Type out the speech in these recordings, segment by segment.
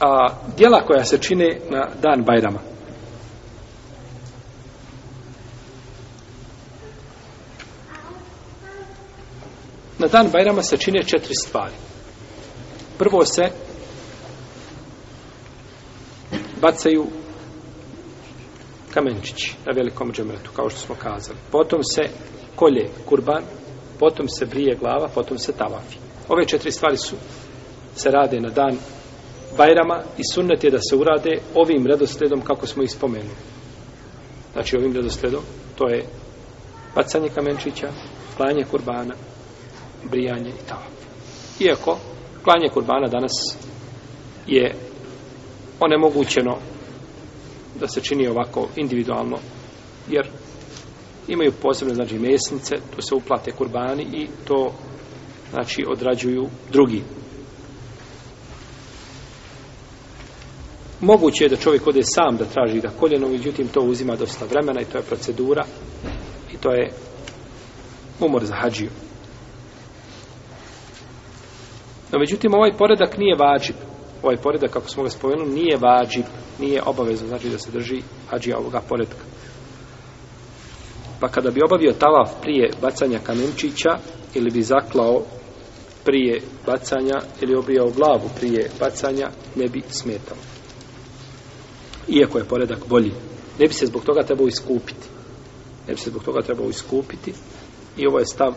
a, djela koja se čine na dan Bajrama. Na dan Bajrama se čine četiri stvari. Prvo se bacaju kamenčići na velikom džemretu, kao što smo kazali. Potom se kolje kurban, potom se brije glava, potom se tavafi. Ove četiri stvari su se rade na dan Bajrama i sunnet je da se urade ovim redosledom kako smo ih spomenuli. Znači ovim redosledom to je bacanje kamenčića, klanje kurbana, brijanje i tako. Iako klanje kurbana danas je onemogućeno da se čini ovako individualno, jer imaju posebne znači mesnice, to se uplate kurbani i to znači odrađuju drugi. Moguće je da čovjek ode sam da traži da koljeno, međutim to uzima dosta vremena i to je procedura i to je umor za hađiju. No međutim ovaj poredak nije vađib. Ovaj poredak kako smo ga spomenuli nije vađib, nije obavezno znači da se drži hađija ovoga poredka. Pa kada bi obavio tavaf prije bacanja kamenčića ili bi zaklao prije bacanja ili obrijao glavu prije bacanja ne bi smetalo iako je poredak bolji. Ne bi se zbog toga trebao iskupiti. Ne bi se zbog toga trebao iskupiti. I ovo je stav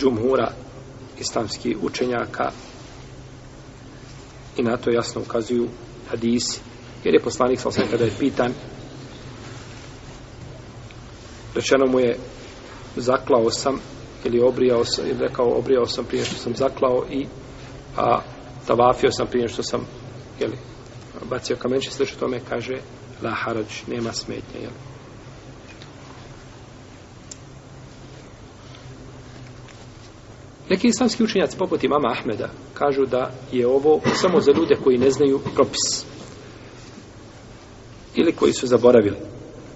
džumhura islamskih učenjaka i na to jasno ukazuju hadisi. Jer je poslanik sam kada je pitan rečeno mu je zaklao sam ili obrijao sam, ili rekao obrijao sam prije što sam zaklao i a tavafio sam prije što sam jeli, bacio kamenče slično tome kaže la nema smetnje, Neki islamski učenjaci poput imama Ahmeda kažu da je ovo samo za ljude koji ne znaju propis ili koji su zaboravili.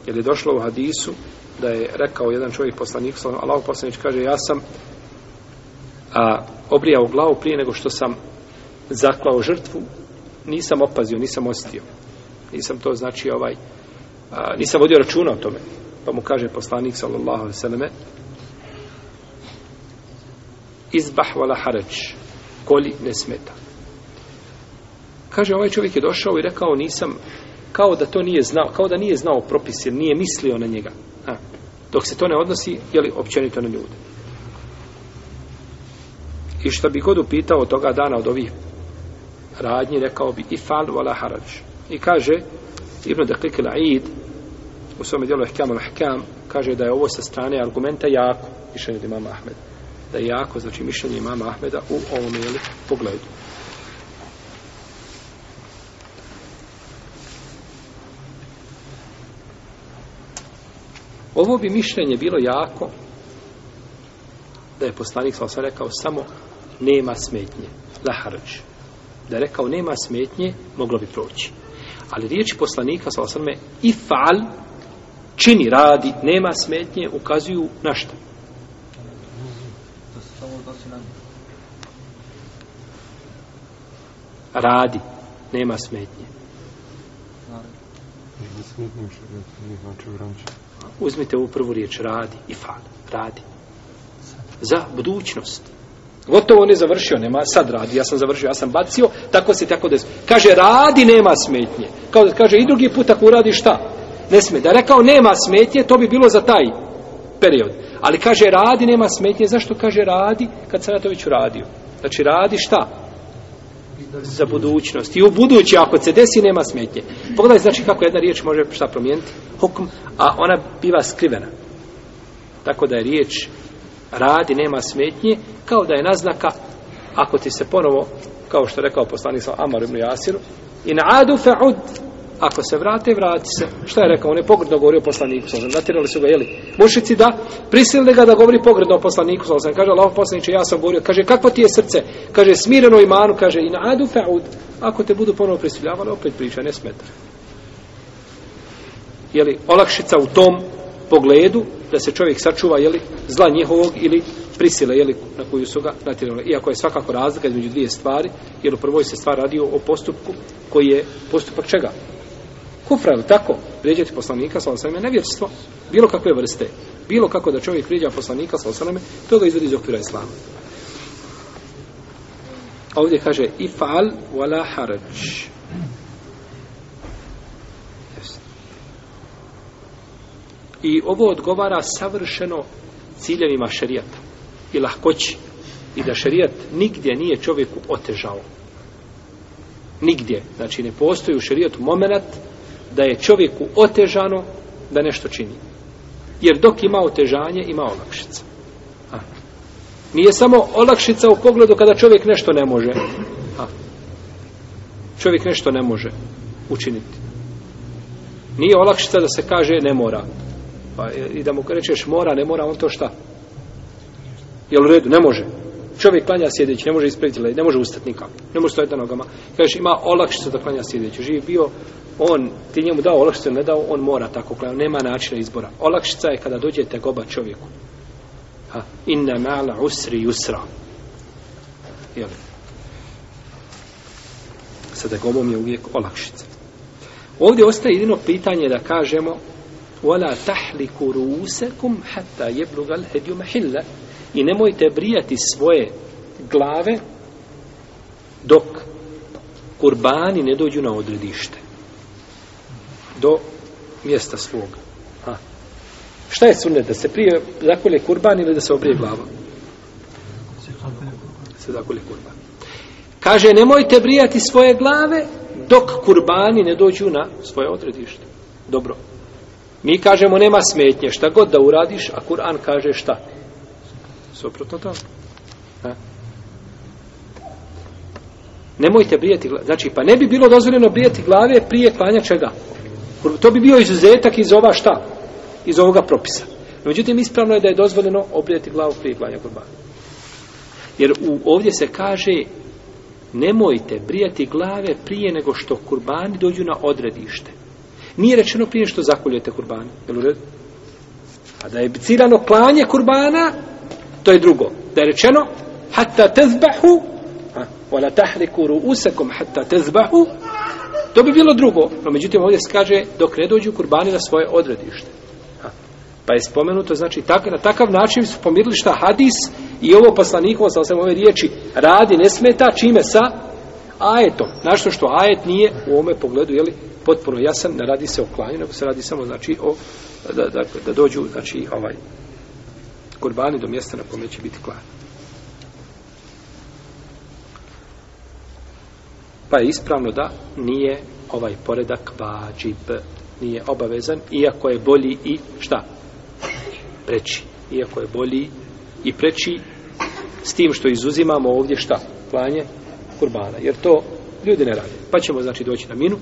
Jer je došlo u hadisu da je rekao jedan čovjek poslanik, Allah poslanić kaže ja sam a, obrijao glavu prije nego što sam zaklao žrtvu nisam opazio, nisam ostio. Nisam to znači ovaj, a, nisam vodio računa o tome. Pa mu kaže poslanik sallallahu alejhi ve selleme izbah harač. Koli ne smeta. Kaže, ovaj čovjek je došao i rekao nisam, kao da to nije znao, kao da nije znao propis, jer nije mislio na njega. A, dok se to ne odnosi, je li općenito na ljude. I što bi god upitao toga dana od ovih radnji, rekao bi i fal wala harač. I kaže Ibn Aid u svome dijelu Ahkam al kaže da je ovo sa strane argumenta jako, mišljenje imama Ahmeda. Da je jako, znači mišljenje imama Ahmeda u ovom jeli pogledu. Ovo bi mišljenje bilo jako da je poslanik sa rekao samo nema smetnje, la da je rekao nema smetnje, moglo bi proći. Ali riječi poslanika, sa osrme, i fal, čini, radi, nema smetnje, ukazuju na što? Radi, nema smetnje. Uzmite ovu prvu riječ, radi i fal, radi. Za budućnost. Gotovo on je završio, nema sad radi, ja sam završio, ja sam bacio, tako se tako desilo. Kaže, radi, nema smetnje. Kao, kaže, i drugi put ako uradi šta? Ne smije. Da rekao, nema smetnje, to bi bilo za taj period. Ali kaže, radi, nema smetnje. Zašto kaže radi kad sam ja to već uradio? Znači, radi šta? Za budućnost. I u budući, ako se desi, nema smetnje. Pogledaj, znači, kako jedna riječ može šta promijeniti? Hukm, a ona biva skrivena. Tako da je riječ radi, nema smetnje, kao da je naznaka, ako ti se ponovo, kao što je rekao poslanik sa Amar ibn Jasiru, i na adu ako se vrate, vrati se. Šta je rekao? On je pogredno govorio poslaniku. Sam. su ga, jeli, mušici da, prisilili ga da govori pogredno o poslaniku. Sam. Kaže, Allah poslaniče, ja sam govorio. Kaže, kako ti je srce? Kaže, smireno imanu. Kaže, i na adu Ako te budu ponovo prisiljavali, opet priča, ne smeta. Jeli, olakšica u tom pogledu da se čovjek sačuva jeli, zla njihovog ili prisile jeli, na koju su ga natjerali. Iako je svakako razlika između dvije stvari, jer u prvoj se stvar radio o postupku koji je postupak čega? Kufra, tako? Vrijeđati poslanika, sa sveme, nevjerstvo. Bilo kakve vrste. Bilo kako da čovjek vrijeđa poslanika, sa sveme, to ga izvodi iz okvira islama. A ovdje kaže ifal Fal wala haraj. I ovo odgovara savršeno ciljevima šerijata i lahkoći. I da šerijat nigdje nije čovjeku otežao. Nigdje. Znači ne postoji u šerijatu moment da je čovjeku otežano da nešto čini. Jer dok ima otežanje, ima olakšica. A. Nije samo olakšica u pogledu kada čovjek nešto ne može. Čovjek nešto ne može učiniti. Nije olakšica da se kaže ne mora. Pa, e, I da mu rečeš mora, ne mora on to šta? Jel u redu? Ne može. Čovjek klanja sjedeći, ne može ispraviti ne može ustati nikako, ne može stojiti na nogama. Kažeš, ima olakšicu da klanja sjedeći. Živ bio, on, ti njemu dao olakšicu, ne dao, on mora tako klanjati, nema načina izbora. Olakšica je kada dođete goba čovjeku. Ha, inna mala, usri yusra. Jel? Sa gobom je uvijek olakšica. Ovdje ostaje jedino pitanje da kažemo Wala tahliku hatta I nemojte brijati svoje glave dok kurbani ne dođu na odredište. Do mjesta svoga. Ha. Šta je sunnet? Da se prije zakolje kurban ili da se obrije glava? Se zakolje kurban. Kaže, nemojte brijati svoje glave dok kurbani ne dođu na svoje odredište. Dobro. Mi kažemo nema smetnje, šta god da uradiš, a Kur'an kaže šta? Suprotno to. Nemojte brijati glave. Znači, pa ne bi bilo dozvoljeno brijati glave prije klanja čega? To bi bio izuzetak iz ova šta? Iz ovoga propisa. međutim, ispravno je da je dozvoljeno obrijati glavu prije klanja kurbana. Jer u, ovdje se kaže nemojte brijati glave prije nego što kurbani dođu na odredište. Nije rečeno prije što zakoljete Kurban, Jel u redu? A da je bicirano klanje kurbana, to je drugo. Da je rečeno, hatta tezbahu, wala tahriku ru'usakum hatta tezbahu, to bi bilo drugo. No međutim ovdje se kaže, dok ne dođu kurbani na svoje odredište. Pa je spomenuto, znači, na takav način su pomirili šta hadis i ovo poslanikovo, sam sam ove riječi, radi ne smeta, čime sa ajetom. Našto što ajet nije u ovome pogledu, li? potpuno jasan, ne radi se o klanju, nego se radi samo znači o da, da, da dođu znači ovaj kurbani do mjesta na kome će biti klan. Pa je ispravno da nije ovaj poredak vađib, nije obavezan, iako je bolji i šta? Preći. Iako je bolji i preći s tim što izuzimamo ovdje šta? Klanje kurbana. Jer to ljudi ne rade. Pa ćemo znači doći na minu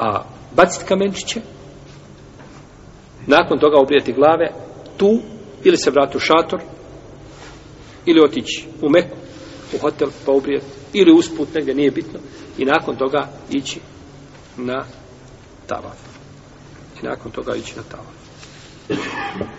a baciti kamenčiće, nakon toga obrijeti glave tu ili se vrati u šator ili otići u Meku, u hotel pa obrijati ili usput negdje nije bitno i nakon toga ići na tava. I nakon toga ići na tava.